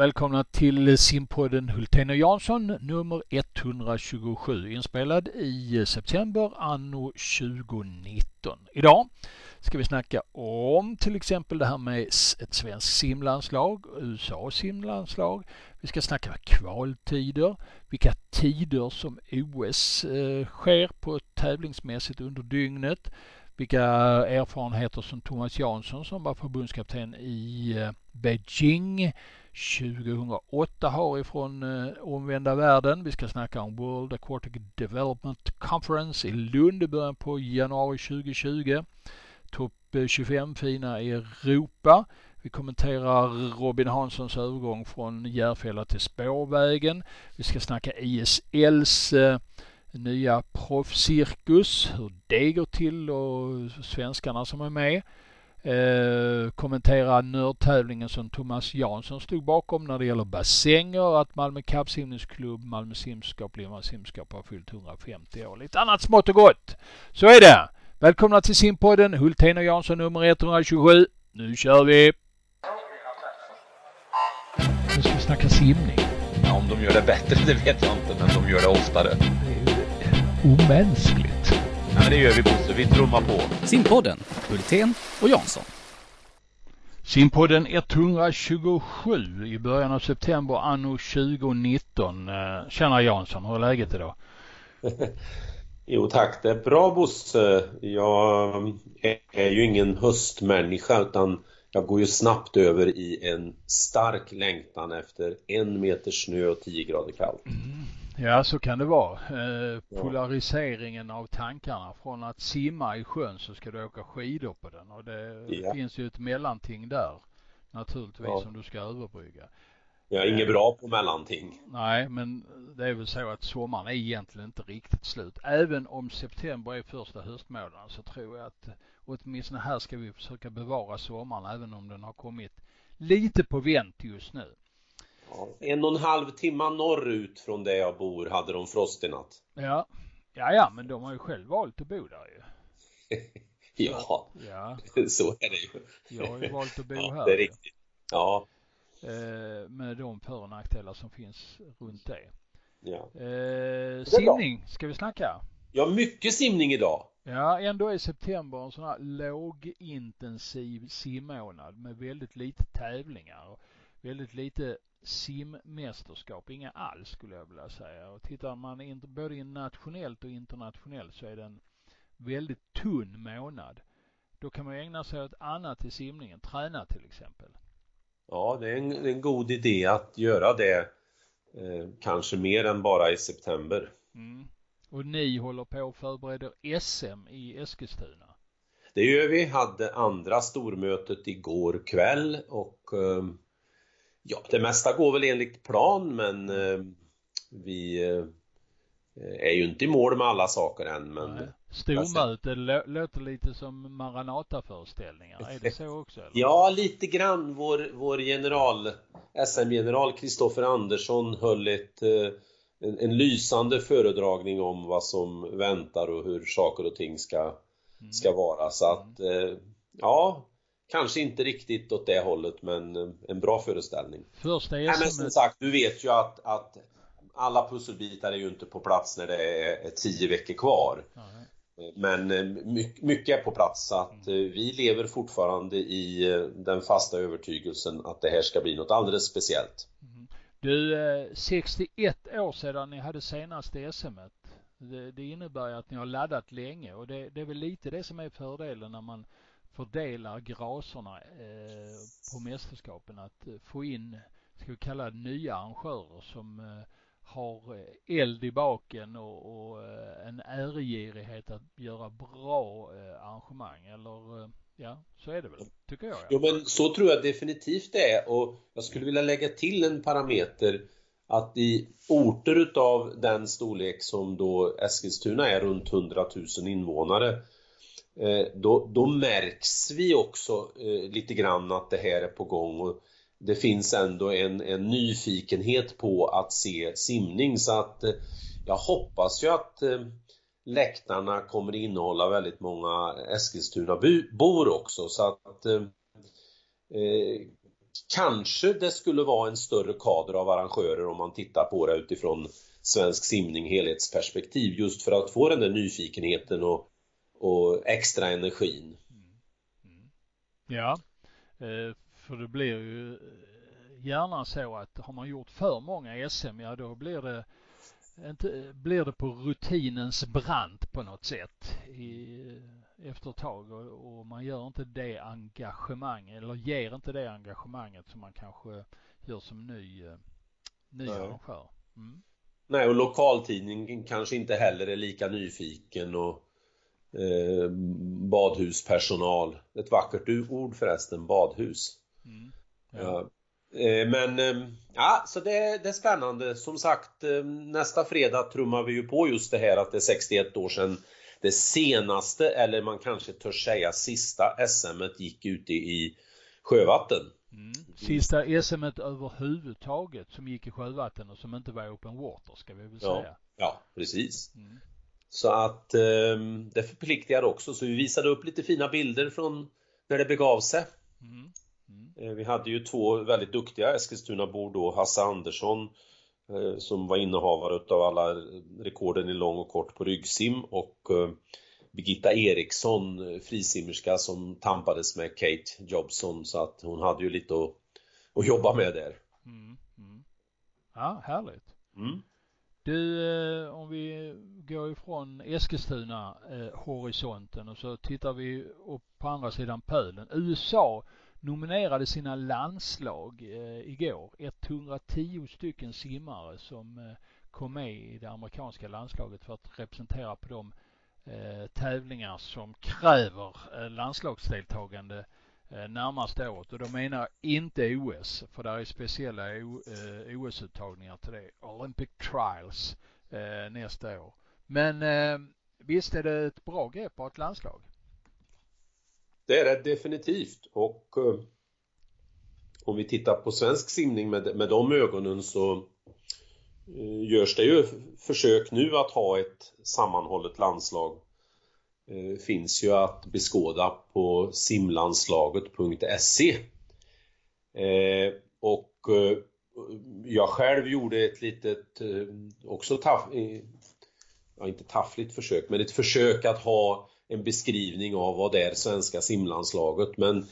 Välkomna till simpodden Hultén och Jansson nummer 127 inspelad i september anno 2019. Idag ska vi snacka om till exempel det här med ett svenskt simlandslag, USA simlandslag. Vi ska snacka kvaltider, vilka tider som OS eh, sker på tävlingsmässigt under dygnet vilka erfarenheter som Thomas Jansson som var förbundskapten i eh, Beijing 2008 har ifrån eh, omvända världen. Vi ska snacka om World Aquatic Development Conference i Lund i början på januari 2020. Topp eh, 25 fina i Europa. Vi kommenterar Robin Hanssons övergång från Järfälla till spårvägen. Vi ska snacka ISLs nya proffscirkus, hur det går till och svenskarna som är med. Eh, kommentera nördtävlingen som Thomas Jansson stod bakom när det gäller bassänger, att Malmö kappsimningsklubb, Malmö simskap, Lima simskap har fyllt 150 år. Lite annat smått och gott. Så är det. Välkomna till simpodden Hultén och Jansson nummer 127. Nu kör vi! Nu ska vi snacka simning. Ja, om de gör det bättre det vet jag inte, men de gör det oftare. Omänskligt. Ja, men det gör vi Bosse, vi trummar på. Simpodden, Hultén och Jansson. Simpodden 127 i början av september anno 2019. Eh, tjena Jansson, hur är läget idag? Jo tack, det är bra Bosse. Jag är ju ingen höstmänniska utan jag går ju snabbt över i en stark längtan efter en meter snö och 10 grader kallt. Mm. Ja, så kan det vara. Eh, polariseringen av tankarna. Från att simma i sjön så ska du åka skidor på den och det ja. finns ju ett mellanting där naturligtvis ja. som du ska överbrygga. Jag är inget bra på mellanting. Nej, men det är väl så att sommaren är egentligen inte riktigt slut. Även om september är första höstmånaden så tror jag att åtminstone här ska vi försöka bevara sommaren även om den har kommit lite på vänt just nu. En och en halv timma norrut från där jag bor hade de frost i natt. Ja. Ja, ja, men de har ju själv valt att bo där ju. ja, ja, så är det ju. Jag har ju valt att bo ja, här. Det är riktigt. Ja. Eh, med de för och nackdelar som finns runt det. Ja. Eh, simning ska vi snacka. Ja, mycket simning idag. Ja, ändå är september en sån här lågintensiv simmånad med väldigt lite tävlingar och väldigt lite simmästerskap, inga alls skulle jag vilja säga. Och tittar man in, både nationellt och internationellt så är det en väldigt tunn månad. Då kan man ägna sig åt annat i simningen, träna till exempel. Ja, det är en, en god idé att göra det eh, kanske mer än bara i september. Mm. Och ni håller på och förbereder SM i Eskilstuna. Det gör vi, hade andra stormötet igår kväll och eh, Ja, det mesta går väl enligt plan men eh, vi eh, är ju inte i mål med alla saker än men Stormöte låter lite som Maranata-föreställningar, är det så också? Eller? ja, lite grann. Vår, vår general, SM-general Kristoffer Andersson höll ett, eh, en, en, lysande föredragning om vad som väntar och hur saker och ting ska, mm. ska vara. Så att, eh, ja, Kanske inte riktigt åt det hållet men eh, en bra föreställning. Första Nej, men som sagt, du vet ju att, att alla pusselbitar är ju inte på plats när det är tio veckor kvar. Nej. Men eh, mycket är på plats så att. Eh, vi lever fortfarande i den fasta övertygelsen att det här ska bli något alldeles speciellt. Mm. Du, 61 år sedan ni hade senaste SM det, det innebär ju att ni har laddat länge och det, det är väl lite det som är fördelen när man fördelar graserna eh, på mästerskapen. Att eh, få in, ska vi kalla det nya arrangörer som eh, har eh, eld i baken och, och eh, en äregirighet att göra bra eh, arrangemang. Eller ja, så är det väl, tycker jag. Jo men så tror jag definitivt det är. Och jag skulle vilja lägga till en parameter. Att i orter utav den storlek som då Eskilstuna är runt 100 000 invånare Eh, då, då märks vi också eh, lite grann att det här är på gång. Och det finns ändå en, en nyfikenhet på att se simning. Så att eh, jag hoppas ju att eh, läktarna kommer innehålla väldigt många Eskilstuna-bor också. Så att eh, kanske det skulle vara en större kader av arrangörer om man tittar på det utifrån svensk simning helhetsperspektiv. Just för att få den där nyfikenheten och, och extra energin. Ja, eh, för det blir ju eh, gärna så att har man gjort för många SM, ja då blir det inte, blir det på rutinens brant på något sätt i, efter ett tag och, och, man gör inte det engagemang eller ger inte det engagemanget som man kanske gör som ny, eh, ny arrangör. Mm. Nej, och lokaltidningen kanske inte heller är lika nyfiken och eh, badhuspersonal. Ett vackert ord förresten, badhus. Mm. Ja. Eh, men eh, ja, så det, det, är spännande. Som sagt, eh, nästa fredag trummar vi ju på just det här att det är 61 år sedan det senaste, eller man kanske törs säga sista SM gick ute i sjövatten. Mm. Sista SM överhuvudtaget som gick i sjövatten och som inte var open water ska vi väl ja. säga. Ja, precis. Mm. Så att eh, det förpliktigar också. Så vi visade upp lite fina bilder från när det begav sig. Mm. Mm. Vi hade ju två väldigt duktiga Eskilstunabor då, Hasse Andersson eh, som var innehavare av alla rekorden i lång och kort på ryggsim och eh, Birgitta Eriksson, frisimmerska som tampades med Kate Jobson så att hon hade ju lite att, att jobba med där. Mm, mm. Ja, härligt. Mm. Du, eh, om vi går ifrån Eskilstuna eh, horisonten och så tittar vi upp på andra sidan pölen. USA nominerade sina landslag eh, igår. 110 stycken simmare som eh, kom med i det amerikanska landslaget för att representera på de eh, tävlingar som kräver eh, landslagsdeltagande eh, Eh, närmaste året och då menar jag inte OS för där är speciella OS-uttagningar eh, till det. Olympic Trials eh, nästa år. Men visst är det ett bra grepp på ett landslag? Det är det definitivt och om vi tittar på svensk simning med, med de ögonen så görs det ju försök nu att ha ett sammanhållet landslag. Eh, finns ju att beskåda på simlandslaget.se. Eh, och eh, jag själv gjorde ett litet, också taff, ja, inte taffligt försök, men ett försök att ha en beskrivning av vad det är svenska simlandslaget. Men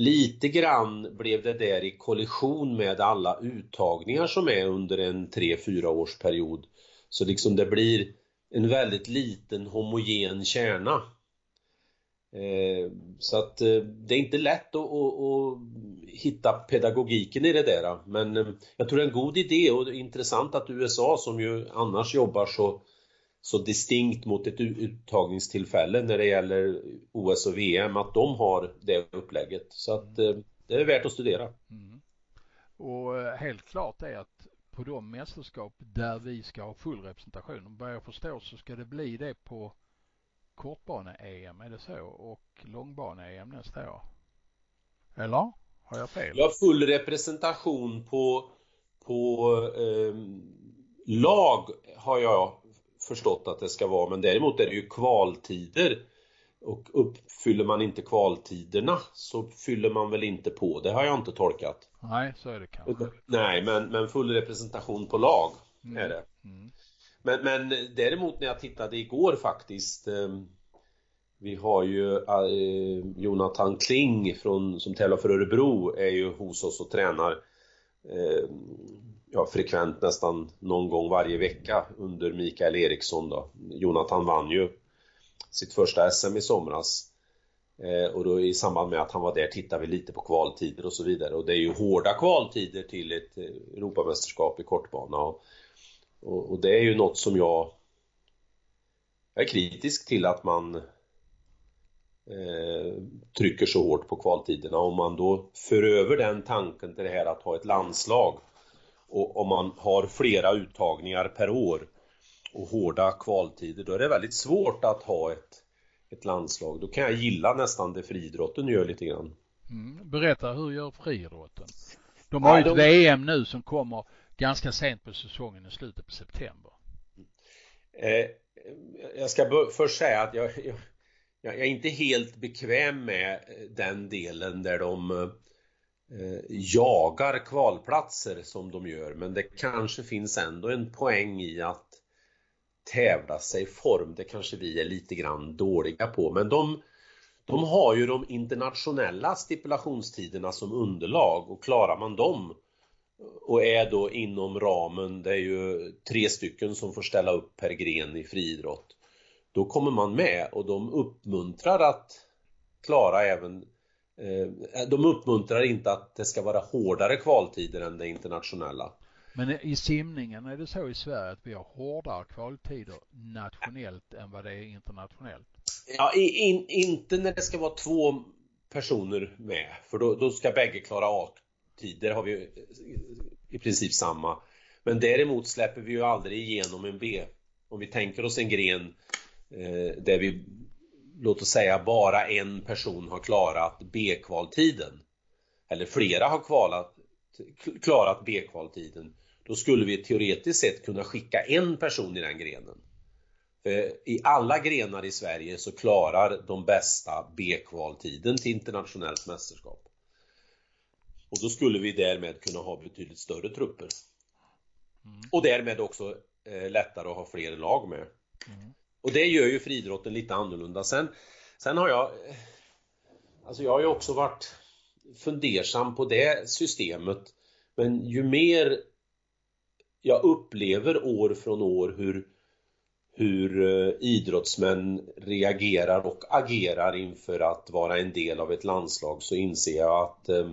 Lite grann blev det där i kollision med alla uttagningar som är under en 3-4 års period. Så liksom det blir en väldigt liten homogen kärna. Eh, så att eh, det är inte lätt att, att, att, hitta pedagogiken i det där. Eh. Men jag tror det är en god idé och intressant att USA som ju annars jobbar så så distinkt mot ett uttagningstillfälle när det gäller OS och VM att de har det upplägget. Så att det är värt att studera. Mm. Och helt klart är att på de mästerskap där vi ska ha full representation, vad jag förstår så ska det bli det på kortbane-EM, är det så? Och långbane-EM nästa år? Eller? Har jag fel? Ja, full representation på, på eh, lag har jag förstått att det ska vara men däremot är det ju kvaltider och uppfyller man inte kvaltiderna så fyller man väl inte på, det har jag inte tolkat. Nej, så är det kanske. Nej, men, men full representation på lag mm. är det. Mm. Men, men däremot när jag tittade igår faktiskt eh, Vi har ju eh, Jonathan Kling från, som tävlar för Örebro är ju hos oss och tränar eh, ja, frekvent nästan någon gång varje vecka under Mikael Eriksson då. Jonathan vann ju sitt första SM i somras. Eh, och då i samband med att han var där tittade vi lite på kvaltider och så vidare och det är ju hårda kvaltider till ett eh, Europamästerskap i kortbana och, och, och det är ju något som jag är kritisk till att man eh, trycker så hårt på kvaltiderna. Om man då för över den tanken till det här att ha ett landslag och om man har flera uttagningar per år och hårda kvaltider, då är det väldigt svårt att ha ett, ett landslag. Då kan jag gilla nästan det friidrotten gör lite grann. Mm. Berätta, hur gör friidrotten? De har ju ja, ett VM nu som kommer ganska sent på säsongen i slutet på september. Eh, jag ska först säga att jag, jag, jag, är inte helt bekväm med den delen där de eh, jagar kvalplatser som de gör men det kanske finns ändå en poäng i att tävla sig i form. Det kanske vi är lite grann dåliga på men de, de har ju de internationella stipulationstiderna som underlag och klarar man dem och är då inom ramen, det är ju tre stycken som får ställa upp per gren i friidrott. Då kommer man med och de uppmuntrar att klara även eh, de uppmuntrar inte att det ska vara hårdare kvaltider än det internationella. Men i simningen är det så i Sverige att vi har hårdare kvaltider nationellt än vad det är internationellt? Ja, in, inte när det ska vara två personer med, för då, då ska bägge klara A-tider har vi i princip samma. Men däremot släpper vi ju aldrig igenom en B. Om vi tänker oss en gren eh, där vi, låt oss säga bara en person har klarat B-kvaltiden. Eller flera har kvalat, klarat B-kvaltiden. Då skulle vi teoretiskt sett kunna skicka en person i den grenen. För I alla grenar i Sverige så klarar de bästa B-kvaltiden till internationellt mästerskap. Och då skulle vi därmed kunna ha betydligt större trupper. Mm. Och därmed också eh, lättare att ha fler lag med. Mm. Och det gör ju friidrotten lite annorlunda. Sen, sen har jag Alltså jag har ju också varit fundersam på det systemet. Men ju mer jag upplever år från år hur, hur eh, idrottsmän reagerar och agerar inför att vara en del av ett landslag så inser jag att eh,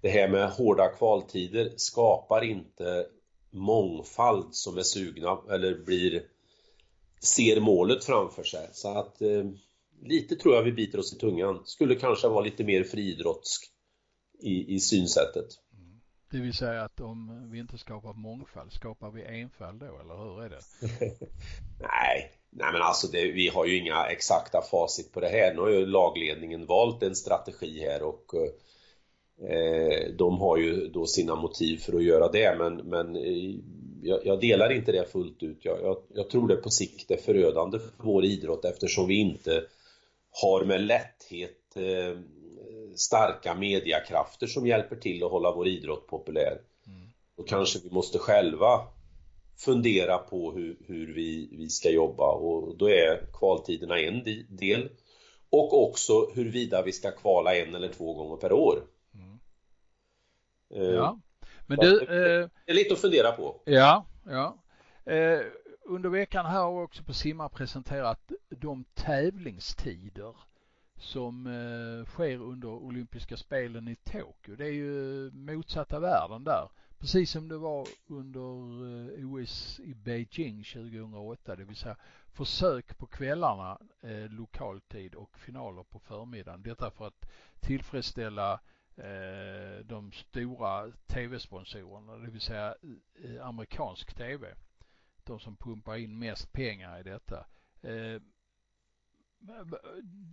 det här med hårda kvaltider skapar inte mångfald som är sugna eller blir ser målet framför sig. Så att eh, lite tror jag vi biter oss i tungan. Skulle kanske vara lite mer friidrottsk i, i synsättet. Det vill säga att om vi inte skapar mångfald, skapar vi enfald då, eller hur är det? nej, nej men alltså det, vi har ju inga exakta facit på det här. Nu har ju lagledningen valt en strategi här och eh, Eh, de har ju då sina motiv för att göra det men, men eh, jag, jag delar inte det fullt ut. Jag, jag, jag, tror det på sikt är förödande för vår idrott eftersom vi inte har med lätthet eh, starka mediakrafter som hjälper till att hålla vår idrott populär. Mm. Då kanske vi måste själva fundera på hur, hur vi, vi ska jobba och då är kvaltiderna en del och också huruvida vi ska kvala en eller två gånger per år. Eh, ja. Men du... Eh, det är lite att fundera på. Ja, ja. Eh, under veckan här har också på Simma presenterat de tävlingstider som eh, sker under olympiska spelen i Tokyo. Det är ju motsatta världen där. Precis som det var under eh, OS i Beijing 2008, det vill säga försök på kvällarna eh, lokaltid och finaler på förmiddagen. Detta för att tillfredsställa Eh, de stora tv-sponsorerna, det vill säga eh, amerikansk tv. De som pumpar in mest pengar i detta. Eh,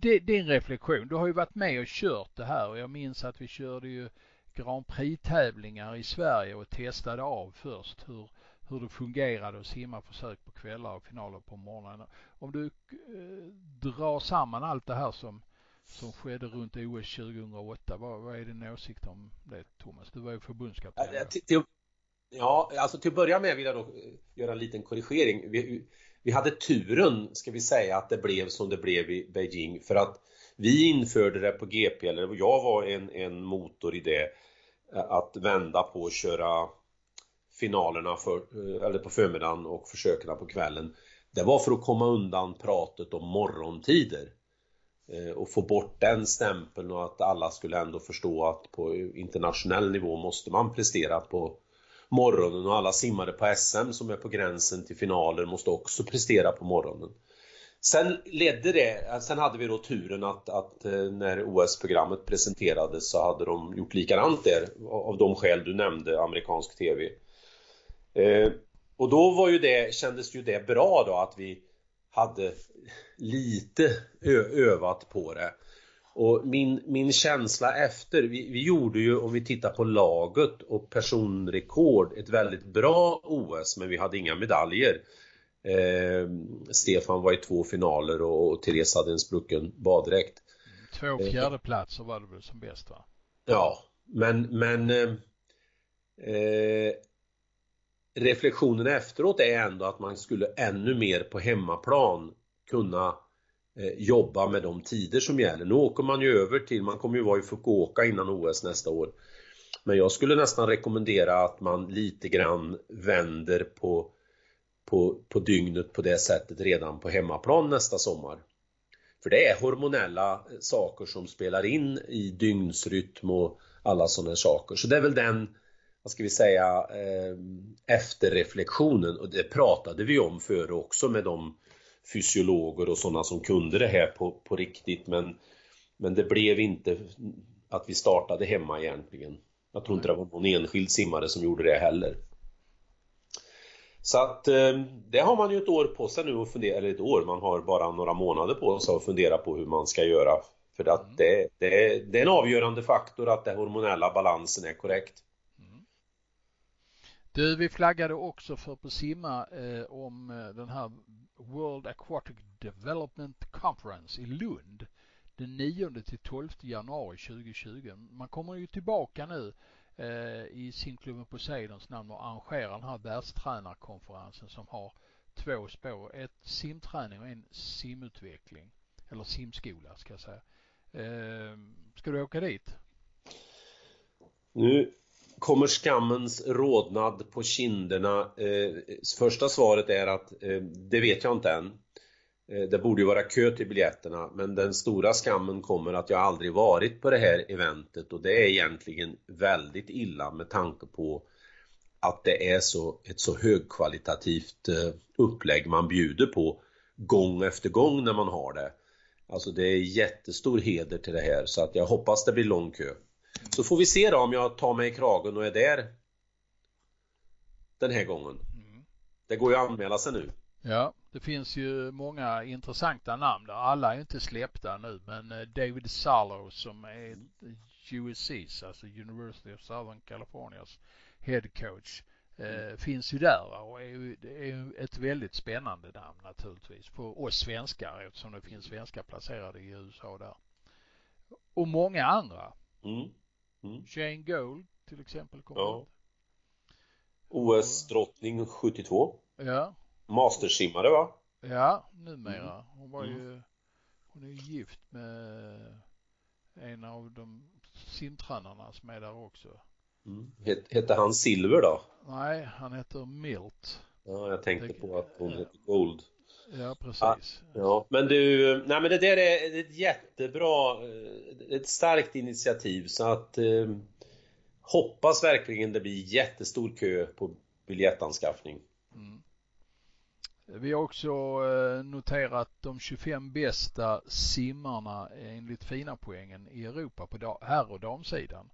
din reflektion, du har ju varit med och kört det här och jag minns att vi körde ju Grand Prix-tävlingar i Sverige och testade av först hur, hur det fungerade att simma försök på kvällar och finaler på morgonen. Om du eh, drar samman allt det här som som skedde runt OS 2008. Vad, vad är din åsikt om det Thomas? Du var ju förbundskapten. Ja, ja, alltså till att börja med vill jag då eh, göra en liten korrigering. Vi, vi hade turen, ska vi säga, att det blev som det blev i Beijing för att vi införde det på GP, eller jag var en, en motor i det, eh, att vända på och köra finalerna för, eh, eller på förmiddagen och försöken på kvällen. Det var för att komma undan pratet om morgontider. Och få bort den stämpeln och att alla skulle ändå förstå att på internationell nivå måste man prestera på morgonen och alla simmare på SM som är på gränsen till finaler måste också prestera på morgonen. Sen ledde det, sen hade vi då turen att, att eh, när OS-programmet presenterades så hade de gjort likadant där av de skäl du nämnde, amerikansk TV. Eh, och då var ju det, kändes ju det bra då att vi hade lite övat på det. Och min, min känsla efter, vi, vi gjorde ju om vi tittar på laget och personrekord ett väldigt bra OS men vi hade inga medaljer. Eh, Stefan var i två finaler och, och Therese hade en sprucken baddräkt. Två fjärdeplatser var det väl som bäst va? Ja, Men, men eh, eh, reflektionen efteråt är ändå att man skulle ännu mer på hemmaplan kunna eh, Eh, jobba med de tider som gäller. Nu åker man ju över till, man kommer ju vara i Fukuoka innan OS nästa år. Men jag skulle nästan rekommendera att man lite grann vänder på, på, på dygnet på det sättet redan på hemmaplan nästa sommar. För det är hormonella eh, saker som spelar in i dygnsrytm och alla sådana saker. Så det är väl den, vad ska vi säga, eh, efterreflektionen och det pratade vi om före också med de fysiologer och sådana som kunde det här på, på riktigt men, men det blev inte att vi startade hemma egentligen. Jag tror inte det var någon enskild simmare som gjorde det heller. Så att eh, det har man ju ett år på sig nu att fundera, eller ett år, man har bara några månader på sig att fundera på hur man ska göra. För att mm. det, det, det är en avgörande faktor att den hormonella balansen är korrekt. Du, vi flaggade också för på simma eh, om eh, den här World Aquatic Development Conference i Lund den 9 till 12 januari 2020. Man kommer ju tillbaka nu eh, i simklubben Poseidons namn och arrangerar den här världstränarkonferensen som har två spår. Ett simträning och en simutveckling. Eller simskola ska jag säga. Eh, ska du åka dit? Nu kommer skammens rodnad på kinderna. Eh, första svaret är att eh, det vet jag inte än. Eh, det borde ju vara kö till biljetterna men den stora skammen kommer att jag aldrig varit på det här eventet och det är egentligen väldigt illa med tanke på att det är så, ett så högkvalitativt eh, upplägg man bjuder på gång efter gång när man har det. Alltså det är jättestor heder till det här så att jag hoppas det blir lång kö. Så får vi se då om jag tar mig i kragen och är där den här gången. Mm. Det går ju att anmäla sig nu. Ja, det finns ju många intressanta namn där. Alla är inte släppta nu men eh, David Salo som är USC's, alltså University of Southern Californias head coach eh, mm. finns ju där och är ju, är ett väldigt spännande namn naturligtvis för oss svenskar eftersom det finns svenskar placerade i USA där. Och många andra. Mm. Mm. Shane Gold till exempel kommer ja. OS-drottning 72. Ja, Mastersimmare va? Ja, numera. Mm. Hon var ju, mm. hon är gift med en av de simtränarna som är där också. Mm. Hette han Silver då? Nej, han heter Milt. Ja, jag tänkte på att hon heter Gold. Ja, precis. Ja, men du, nej men det där är ett jättebra, eh, ett starkt initiativ så att eh, hoppas verkligen det blir jättestor kö på biljettanskaffning. Mm. Vi har också eh, noterat de 25 bästa simmarna enligt fina poängen i Europa på herr och damsidan.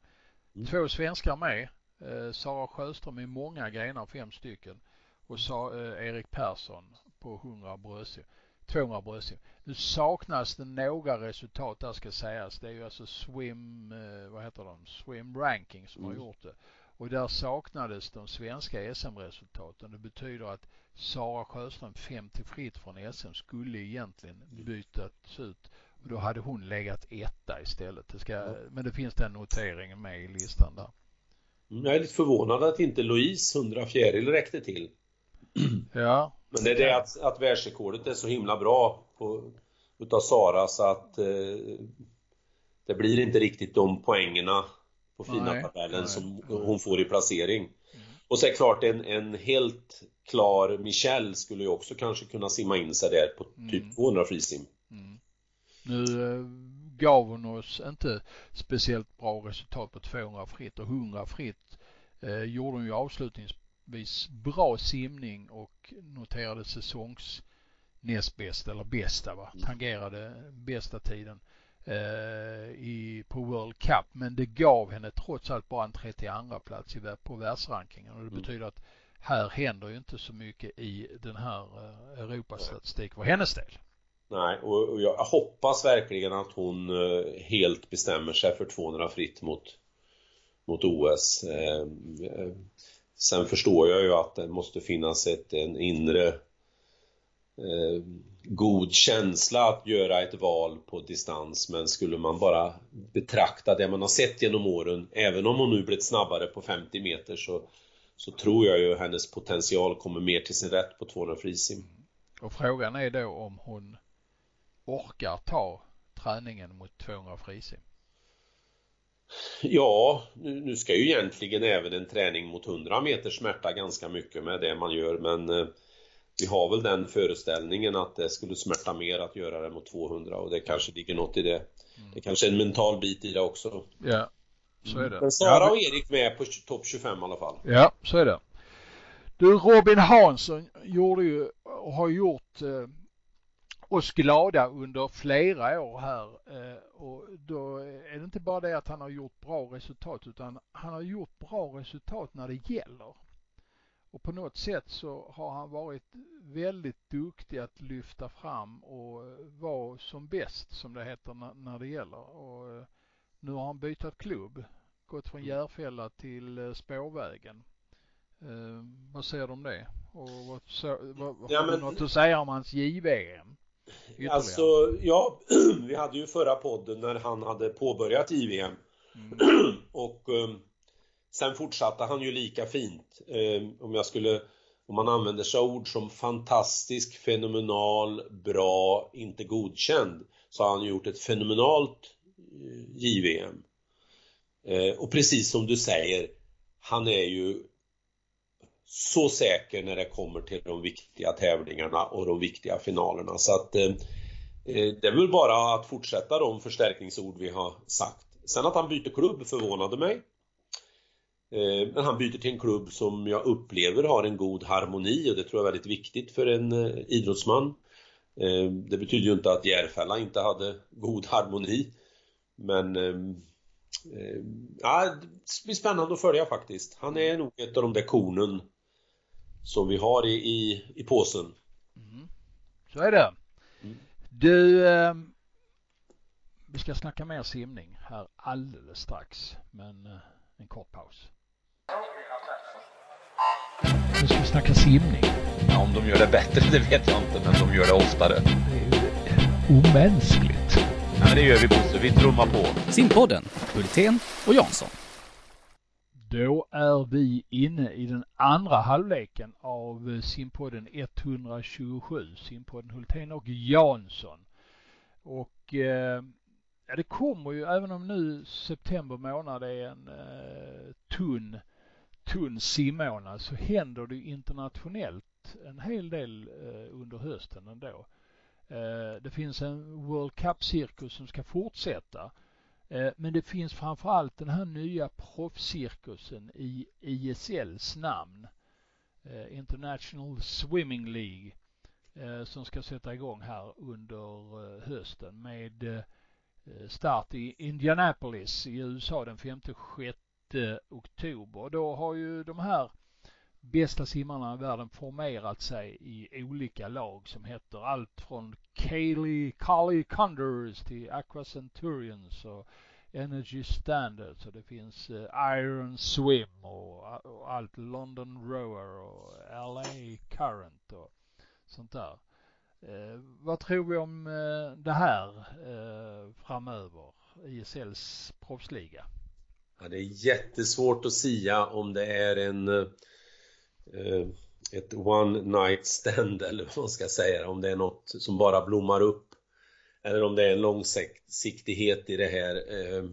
Mm. Två svenskar med. Eh, Sara Sjöström i många grenar, fem stycken. Och eh, Erik Persson på 100 bröstsim. 200 bröstsim. Nu saknas det några resultat där ska sägas. Det är ju alltså Swim, vad heter de, Swim Ranking som mm. har gjort det. Och där saknades de svenska SM-resultaten. Det betyder att Sara Sjöström 50 fritt från SM skulle egentligen bytats ut och då hade hon legat etta istället. Det ska, men det finns den noteringen med i listan där. Mm, jag är lite förvånad att inte Louise 100 fjäril räckte till. Ja. Men det är det att, att världsrekordet är så himla bra på, utav Sara så att eh, det blir inte riktigt de poängerna på fina tabellen som hon får i placering. Mm. Och så är det klart en, en helt klar Michel skulle ju också kanske kunna simma in sig där på typ mm. 200 frisim. Mm. Nu eh, gav hon oss inte speciellt bra resultat på 200 fritt och 100 fritt eh, gjorde hon ju avslutningsvis bra simning och noterade säsongs näst bästa eller bästa va, mm. tangerade bästa tiden eh, i, på World Cup men det gav henne trots allt bara en 32 plats i, på världsrankingen och det mm. betyder att här händer ju inte så mycket i den här eh, Europastatistik för hennes del. Nej, och jag hoppas verkligen att hon eh, helt bestämmer sig för 200 fritt mot, mot OS. Eh, sen förstår jag ju att det måste finnas ett en inre eh, god känsla att göra ett val på distans men skulle man bara betrakta det man har sett genom åren, även om hon nu blivit snabbare på 50 meter så, så tror jag ju hennes potential kommer mer till sin rätt på 200 frisim. Och frågan är då om hon orkar ta träningen mot 200 frisim? Ja, nu, ska ju egentligen även en träning mot 100 meter smärta ganska mycket med det man gör men eh, vi har väl den föreställningen att det skulle smärta mer att göra det mot 200 och det kanske ligger något i det. Mm. Det kanske är en mental bit i det också. Ja, så är det. Men Sara och Erik med på topp 25 i alla fall. Ja, så är det. Du, Robin Hansson gjorde ju och har gjort eh, oss glada under flera år här eh, och då är det inte bara det att han har gjort bra resultat utan han har gjort bra resultat när det gäller. Och på något sätt så har han varit väldigt duktig att lyfta fram och vara som bäst som det heter när, det gäller. Och eh, nu har han bytt klubb, gått från Järfälla till eh, Spårvägen. Vad säger du om det? Och vad, så, vad, ja, har du något att säga om hans JVM? Ytterligare? Alltså, ja, vi hade ju förra podden när han hade påbörjat JVM. Mm. och um, Sen fortsatte han ju lika fint. Eh, om jag skulle om man använder sig av ord som fantastisk, fenomenal, bra, inte godkänd så har han gjort ett fenomenalt eh, JVM. Eh, och precis som du säger, han är ju så säker när det kommer till de viktiga tävlingarna och de viktiga finalerna så att eh, eh, det är väl bara att fortsätta de förstärkningsord vi har sagt. Sen att han byter klubb förvånade mig. Eh, men han byter till en klubb som jag upplever har en god harmoni och det tror jag är väldigt viktigt för en eh, idrottsman. Eh, det betyder ju inte att Järfälla inte hade god harmoni. Men eh, eh, ja, det blir spännande att följa faktiskt. Han är nog ett av de där kornen som vi har i, i, i påsen. Mm. Så är det. Mm. Du, eh, vi ska snacka mer simning här alldeles strax, men eh, en kort paus. Nu ska vi snacka simning. Ja, om de gör det bättre, det vet jag inte, men de gör det oftare. Det är ju omänskligt. Ja, men det gör vi Bosse, vi trummar på. Simpodden, Hultén och Jansson. Då är vi inne i den andra halvleken av eh, simpodden 127. Simpodden Hultén och Jansson. Och eh, ja, det kommer ju, även om nu september månad är en eh, tunn tunn simmånad så händer det internationellt en hel del eh, under hösten ändå. Eh, det finns en World Cup-cirkus som ska fortsätta. Eh, men det finns framförallt den här nya proffscirkusen i ISLs namn. Eh, International Swimming League eh, som ska sätta igång här under hösten med start i Indianapolis i USA den 5-6 oktober. Då har ju de här bästa simmarna i världen formerat sig i olika lag som heter allt från Kaylee, Carly Condors till Aqua Centurions och Energy Standards och det finns eh, Iron Swim och, och, allt London Rower och LA Current och sånt där. Eh, vad tror vi om eh, det här framöver? ISLs proffsliga? Ja, det är jättesvårt att sia om det är en Eh, ett one night stand eller vad man ska säga, om det är något som bara blommar upp eller om det är en långsiktighet i det här. Eh,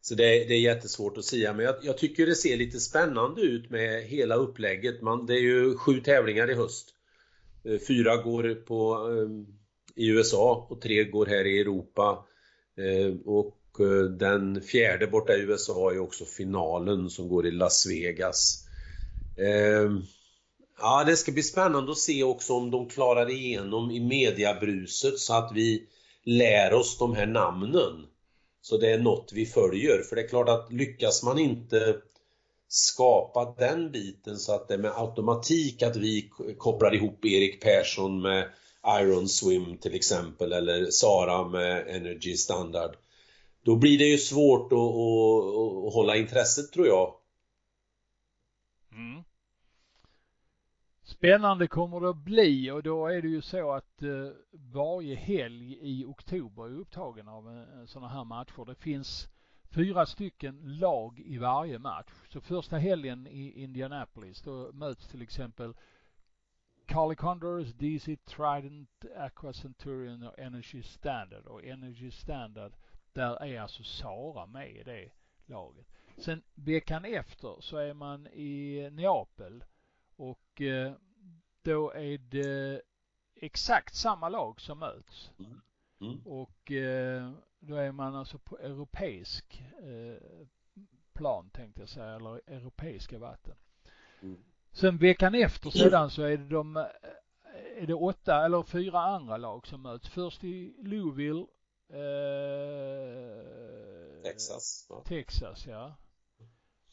så det är, det är jättesvårt att säga men jag, jag, tycker det ser lite spännande ut med hela upplägget. Man, det är ju sju tävlingar i höst. Eh, fyra går på, i USA och tre går här i Europa. Och den fjärde borta i USA är också finalen som går i Las Vegas. Ehm, ja, det ska bli spännande att se också om de klarar igenom i mediabruset så att vi lär oss de här namnen. Så det är något vi följer. För det är klart att lyckas man inte skapa den biten så att det är med automatik att vi kopplar ihop Erik Persson med Iron Swim till exempel eller Sara med Energy Standard då blir det ju svårt att, att, att hålla intresset tror jag. Mm. Spännande kommer det att bli och då är det ju så att eh, varje helg i oktober är upptagen av eh, sådana här matcher. Det finns fyra stycken lag i varje match. Så första helgen i Indianapolis då möts till exempel Carly Condors, DC Trident, Aqua Centurion och Energy Standard. Och Energy Standard, där är alltså Sara med i det laget. Sen veckan efter så är man i Neapel och eh, då är det exakt samma lag som möts. Mm. Mm. Och eh, då är man alltså på europeisk eh, plan tänkte jag säga, eller europeiska vatten. Mm. Sen veckan efter sedan så är det de, är det åtta eller fyra andra lag som möts. Först i Louisville, eh, Texas. Ja. Texas ja.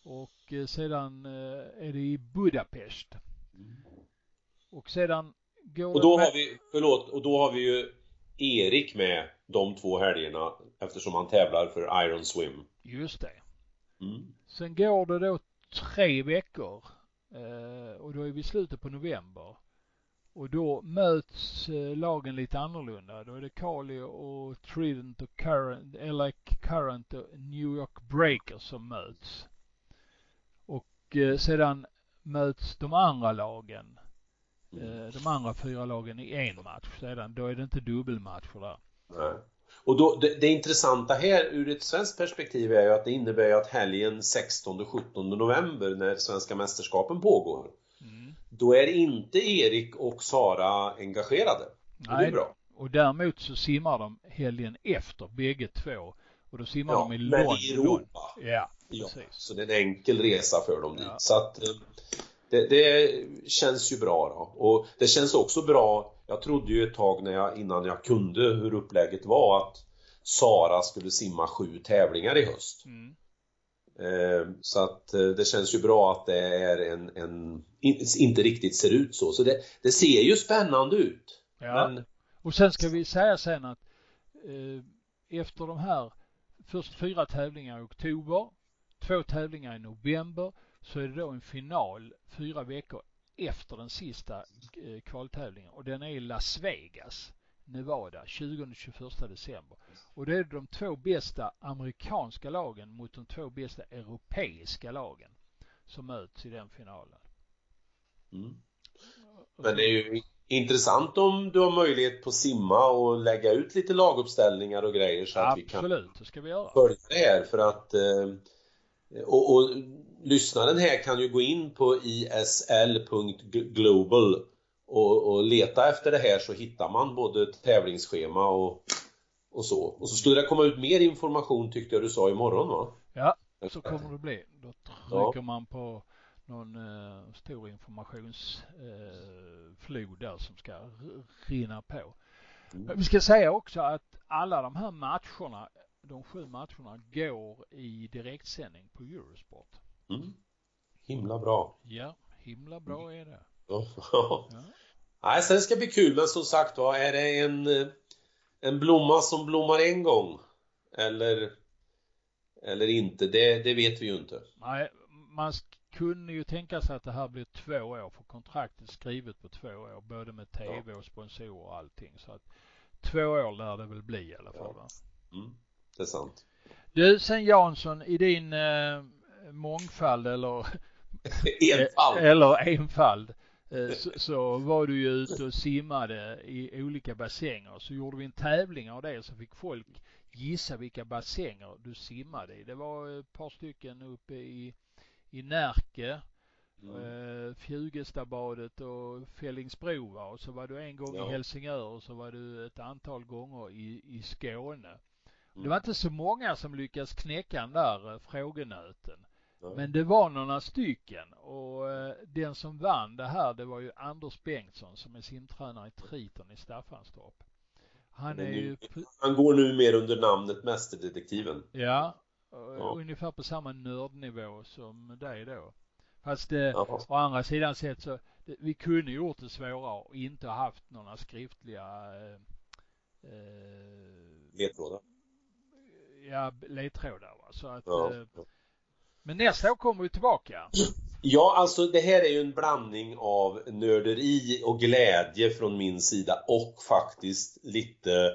Och eh, sedan eh, är det i Budapest. Mm. Och sedan går Och då har vi, förlåt, och då har vi ju Erik med de två helgerna eftersom han tävlar för Iron Swim. Just det. Mm. Sen går det då tre veckor eh, och då är vi i slutet på november. Och då möts lagen lite annorlunda. Då är det Kali och Trident och Current, eller Current och New York Breakers som möts. Och eh, sedan möts de andra lagen Eh, de andra fyra lagen i en match sedan. Då är det inte dubbelmatcher där. Nej. Och då, det, det, intressanta här ur ett svenskt perspektiv är ju att det innebär ju att helgen 16-17 november när svenska mästerskapen pågår mm. Då är inte Erik och Sara engagerade. Nej, det är bra. Och däremot så simmar de helgen efter bägge två. Och då simmar ja, de i London. Men i Europa. Ja, ja, Så det är en enkel resa för dem dit. Ja. Så att eh, det, det, känns ju bra då. Och det känns också bra, jag trodde ju ett tag när jag, innan jag kunde hur upplägget var att Sara skulle simma sju tävlingar i höst. Mm. Eh, så att eh, det känns ju bra att det är en, en inte riktigt ser ut så. Så det, det ser ju spännande ut. Ja. Men... Och sen ska vi säga sen att eh, efter de här först fyra tävlingar i oktober, två tävlingar i november så är det då en final fyra veckor efter den sista eh, kvaltävlingen och den är i Las Vegas, Nevada, 20-21 december. Och det är de två bästa amerikanska lagen mot de två bästa europeiska lagen som möts i den finalen. Mm. Men det är ju intressant om du har möjlighet på simma och lägga ut lite laguppställningar och grejer så att vi kan Absolut, det ska vi göra. följa det här för att eh, och, och lyssnaren här kan ju gå in på isl.global och, och leta efter det här så hittar man både tävlingsschema och, och så. Och så skulle det komma ut mer information tyckte jag du sa imorgon va? Ja, så kommer det bli. Då trycker ja. man på någon eh, stor informationsflod eh, där som ska rinna på. Mm. Vi ska säga också att alla de här matcherna de sju matcherna går i direktsändning på Eurosport. Mm. Himla bra. Ja, himla bra är det. ja. Nej, sen ska det bli kul, men som sagt var, är det en, en blomma som blommar en gång? Eller, eller inte? Det, det vet vi ju inte. Nej, man kunde ju tänka sig att det här blir två år, för kontraktet är skrivet på två år, både med TV ja. och sponsorer och allting. Så att två år lär det väl bli i alla fall. Ja. Mm det är sant. Du, sen Jansson, i din eh, mångfald eller enfald. eller enfald eh, så, så, var du ju ute och simmade i olika bassänger. Så gjorde vi en tävling av det så fick folk gissa vilka bassänger du simmade i. Det var ett par stycken uppe i, i Närke, mm. eh, Fjugestabadet och Fällingsbro och så var du en gång ja. i Helsingör och så var du ett antal gånger i, i Skåne. Det var inte så många som lyckades knäcka den där eh, frågenöten. Mm. Men det var några stycken och eh, den som vann det här det var ju Anders Bengtsson som är simtränare i Triton i Staffanstorp. Han är ju... Han går nu mer under namnet Mästerdetektiven. Ja, ja. ungefär på samma nördnivå som dig då. Fast det, ja. å andra sidan sett så, det, vi kunde gjort det svårare och inte haft några skriftliga eh, eh, ledtrådar ja, ledtrådar. Va? Så att, ja. eh, men nästa år kommer vi tillbaka. Ja, alltså det här är ju en blandning av nörderi och glädje från min sida och faktiskt lite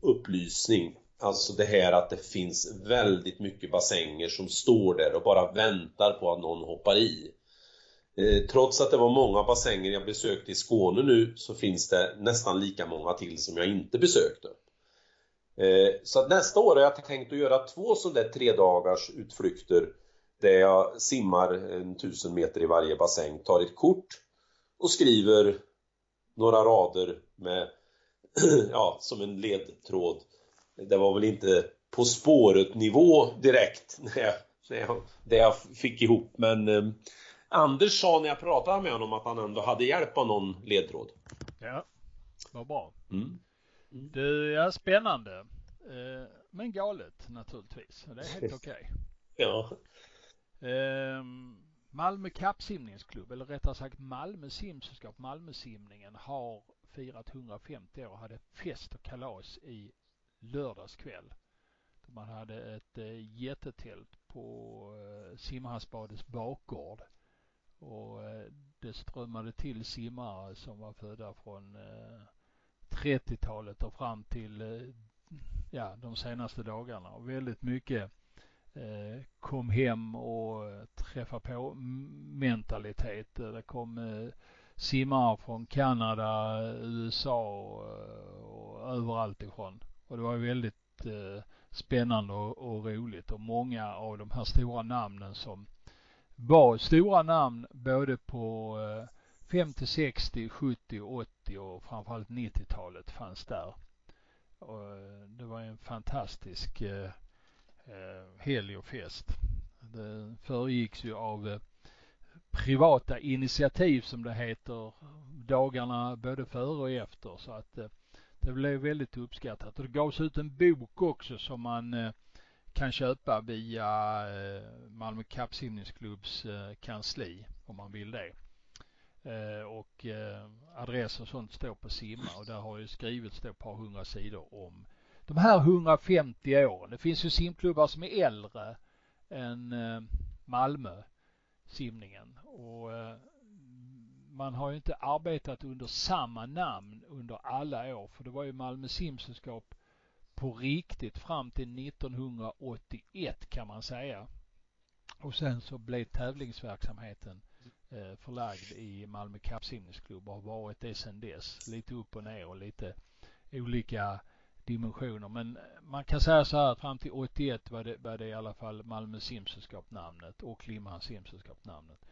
upplysning. Alltså det här att det finns väldigt mycket bassänger som står där och bara väntar på att någon hoppar i. Eh, trots att det var många bassänger jag besökte i Skåne nu så finns det nästan lika många till som jag inte besökte. Eh, så att nästa år har jag tänkt att göra två sådana där tre dagars utflykter där jag simmar en tusen meter i varje bassäng, tar ett kort och skriver några rader med, ja, som en ledtråd. Det var väl inte På spåret nivå direkt när jag, när jag, det jag fick ihop men eh, Anders sa när jag pratade med honom att han ändå hade hjälp av någon ledtråd. Ja, vad bra. Mm. Det är spännande. Eh, men galet naturligtvis. Det är helt okej. Okay. Ja. Ehm, Malmö kappsimningsklubb, eller rättare sagt Malmö simsällskap, Malmösimningen har firat 150 år och hade fest och kalas i lördags kväll. Man hade ett eh, jättetält på eh, simhallsbadets bakgård och det strömmade till simmare som var födda från 30-talet och fram till eh, ja, de senaste dagarna och väldigt mycket eh, kom hem och eh, träffa på mentalitet. Det kom eh, simmare från Kanada, USA och, eh, och överallt ifrån. Och det var väldigt eh, spännande och, och, roligt och många av de här stora namnen som var stora namn både på eh, 50, 60, 70, 80 och framförallt 90-talet fanns där. Och eh, det var en fantastisk eh, eh, helg och fest. Det föregicks ju av eh, privata initiativ som det heter dagarna både före och efter så att eh, det blev väldigt uppskattat och det gavs ut en bok också som man eh, kan köpa via eh, Malmö kappsimningsklubbs eh, kansli om man vill det. Eh, och eh, adress och sånt står på Simma och där har ju skrivits då ett par hundra sidor om de här 150 åren. Det finns ju simklubbar som är äldre än eh, Malmö simningen och man har ju inte arbetat under samma namn under alla år för det var ju Malmö simsällskap på riktigt fram till 1981 kan man säga. Och sen så blev tävlingsverksamheten Eh, förlagd i Malmö kappsimningsklubb och har varit det sedan dess. Lite upp och ner och lite olika dimensioner. Men eh, man kan säga så här att fram till 81 var det, var det i alla fall Malmö simsällskap namnet och Limhamns simsällskap namnet.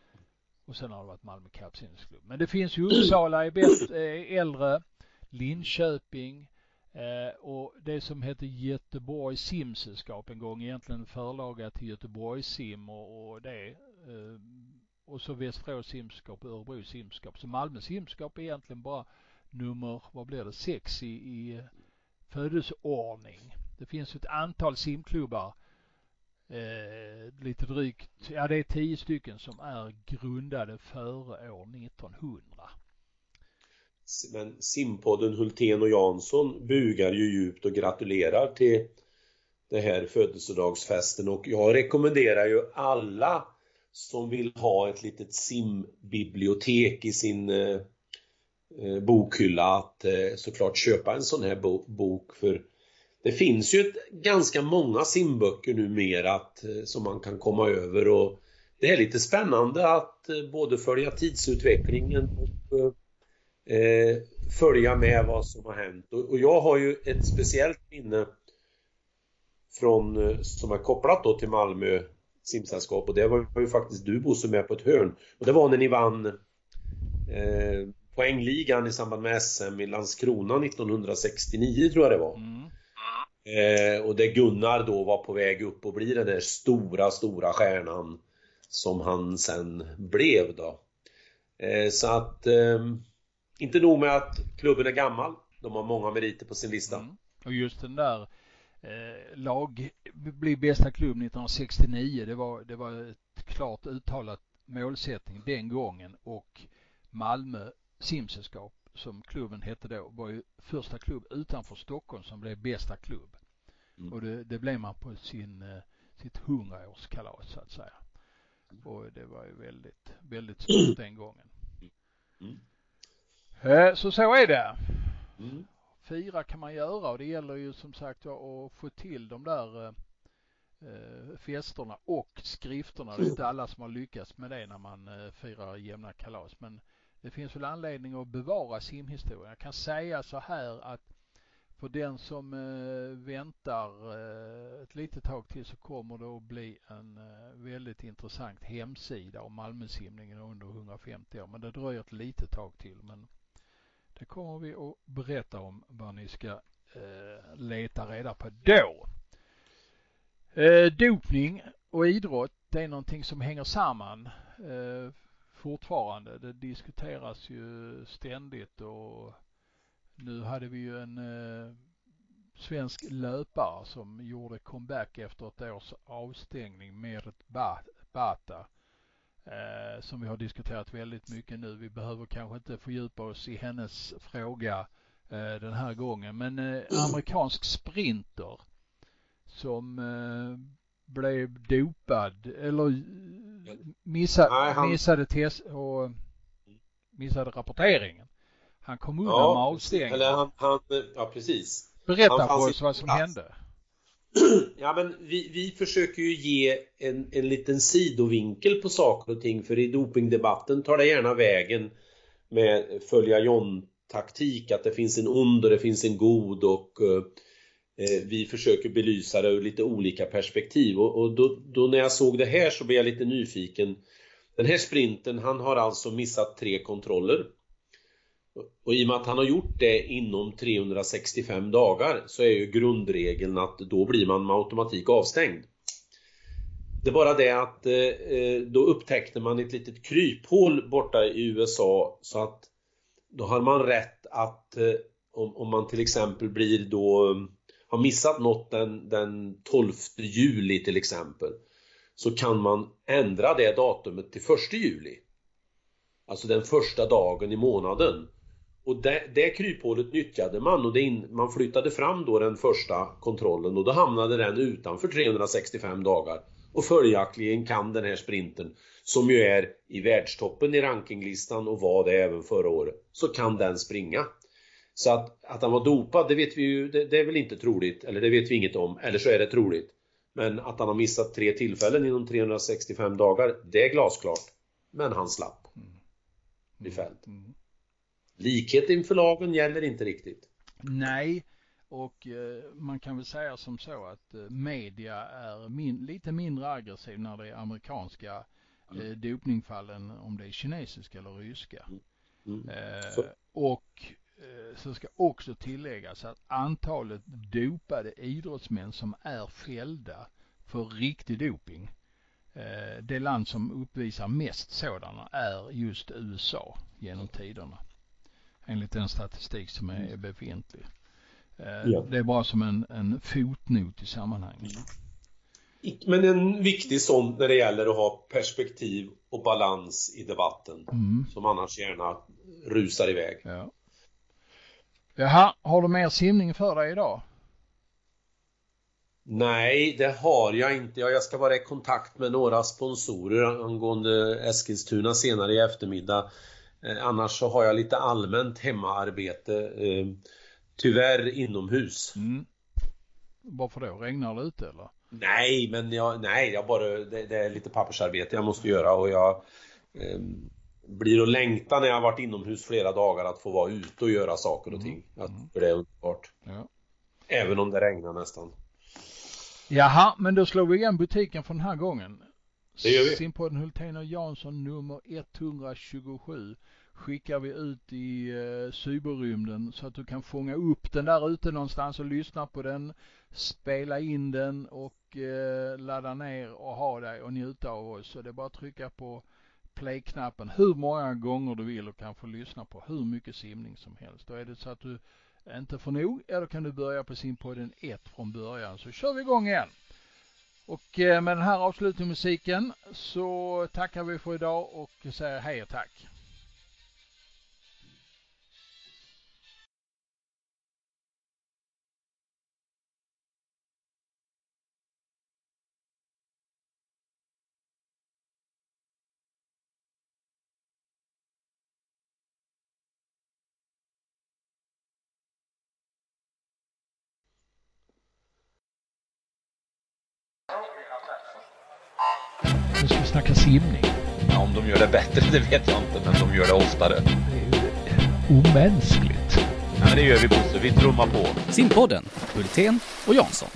Och sen har det varit Malmö kappsimningsklubb. Men det finns ju Uppsala i bäst, eh, äldre, Linköping eh, och det som hette Göteborgs simsällskap en gång egentligen förlaga till Göteborgs sim och, och det och så Västerås simskap och Örebro simskap. Så Malmö simskap är egentligen bara nummer, vad blir det, sex i, i eh, födelseordning. Det finns ett antal simklubbar, eh, lite drygt, ja det är tio stycken som är grundade före år 1900. Men simpodden Hultén och Jansson bugar ju djupt och gratulerar till det här födelsedagsfesten och jag rekommenderar ju alla som vill ha ett litet simbibliotek i sin eh, eh, bokhylla att eh, såklart köpa en sån här bo bok. För det finns ju ett, ganska många simböcker numera att, eh, som man kan komma över. Och det är lite spännande att eh, både följa tidsutvecklingen och eh, följa med vad som har hänt. Och, och jag har ju ett speciellt minne från, som är kopplat då till Malmö simsällskap och det var ju faktiskt du Bosse med på ett hörn. Och det var när ni vann eh, poängligan i samband med SM i Landskrona 1969 tror jag det var. Mm. Eh, och där Gunnar då var på väg upp och bli den där stora, stora stjärnan som han sen blev då. Eh, så att eh, inte nog med att klubben är gammal, de har många meriter på sin lista. Mm. Och just den där eh, lag bli bästa klubb 1969. Det var, det var ett klart uttalat målsättning den gången och Malmö simsällskap som klubben hette då var ju första klubb utanför Stockholm som blev bästa klubb. Mm. Och det, det blev man på sin, eh, sitt hundraårskalas så att säga. Och det var ju väldigt, väldigt stort den gången. Mm. Eh, så så är det. Mm. Fira kan man göra och det gäller ju som sagt att få till de där eh, eh, festerna och skrifterna. Det är inte alla som har lyckats med det när man eh, firar jämna kalas. Men det finns väl anledning att bevara simhistorien. Jag kan säga så här att för den som eh, väntar eh, ett litet tag till så kommer det att bli en eh, väldigt intressant hemsida om Malmösimningen under 150 år. Men det dröjer ett litet tag till. Men det kommer vi att berätta om vad ni ska eh, leta reda på då. Eh, dopning och idrott, det är någonting som hänger samman eh, fortfarande. Det diskuteras ju ständigt och nu hade vi ju en eh, svensk löpare som gjorde comeback efter ett års avstängning, Merit Bata, eh, som vi har diskuterat väldigt mycket nu. Vi behöver kanske inte fördjupa oss i hennes fråga eh, den här gången, men eh, amerikansk sprinter som eh, blev dopad eller missa, Nej, han... missade test och missade rapporteringen. Han kom undan ja, med avstängning. Eller han, han, ja precis. Berätta för oss vad som plats. hände. Ja men vi, vi försöker ju ge en, en liten sidovinkel på saker och ting för i dopingdebatten tar det gärna vägen med följa John-taktik att det finns en ond och det finns en god och eh, eh, vi försöker belysa det ur lite olika perspektiv och, och då, då, när jag såg det här så blev jag lite nyfiken. Den här sprinten, han har alltså missat tre kontroller och i och med att han har gjort det inom 365 dagar så är ju grundregeln att då blir man med automatik avstängd. Det är bara det att eh, då upptäckte man ett litet kryphål borta i USA så att då har man rätt att eh, om, om man till exempel blir då eh, har missat något den, den 12 juli till exempel så kan man ändra det datumet till 1 juli. Alltså den första dagen i månaden. Och det, det kryphålet nyttjade man och in, man flyttade fram då den första kontrollen och då hamnade den utanför 365 dagar. Och följaktligen kan den här sprinten, som ju är i världstoppen i rankinglistan och var det även förra året, så kan den springa. Så att, att han var dopad, det vet vi ju, det, det är väl inte troligt, eller det vet vi inget om, eller så är det troligt. Men att han har missat tre tillfällen inom 365 dagar, det är glasklart. Men han slapp. Mm. Bli fälld. Mm likhet inför lagen gäller inte riktigt. Nej, och eh, man kan väl säga som så att eh, media är min, lite mindre aggressiv när det är amerikanska mm. eh, dopningfallen, om det är kinesiska eller ryska. Mm. Mm. Eh, och eh, så ska också tilläggas att antalet dopade idrottsmän som är fällda för riktig doping eh, det land som uppvisar mest sådana är just USA genom tiderna enligt den statistik som är mm. befintlig. Eh, ja. Det är bara som en, en fotnot i sammanhanget. Men en viktig sån när det gäller att ha perspektiv och balans i debatten. Mm. Som annars gärna rusar iväg. Ja. Jaha, har du mer simning för dig idag? Nej, det har jag inte. Jag ska vara i kontakt med några sponsorer angående Eskilstuna senare i eftermiddag. Eh, annars så har jag lite allmänt hemmaarbete. Eh, tyvärr inomhus. Mm. Varför då? Regnar det ute eller? Nej, men jag, nej, jag bara, det, det, är lite pappersarbete jag måste göra och jag eh, blir att längta när jag har varit inomhus flera dagar att få vara ute och göra saker och mm. ting. Att, mm. för det är underbart. Ja. Även om det regnar nästan. Jaha, men då slår vi igen butiken för den här gången. Det gör vi. Simpodden Hultén och Jansson nummer 127 skickar vi ut i eh, cyberrymden så att du kan fånga upp den där ute någonstans och lyssna på den, spela in den och eh, ladda ner och ha dig och njuta av oss. Så det är bara att trycka på play-knappen hur många gånger du vill och kan få lyssna på hur mycket simning som helst. Då är det så att du inte får nog, ja då kan du börja på simpodden 1 från början så kör vi igång igen. Och eh, med den här avslutningsmusiken så tackar vi för idag och säger hej och tack. Simning. Ja, om de gör det bättre, det vet jag inte, men de gör det oftare. Det är omänskligt. Ja, men det gör vi Bosse, vi trummar på. Simpodden, Hultén och Jansson.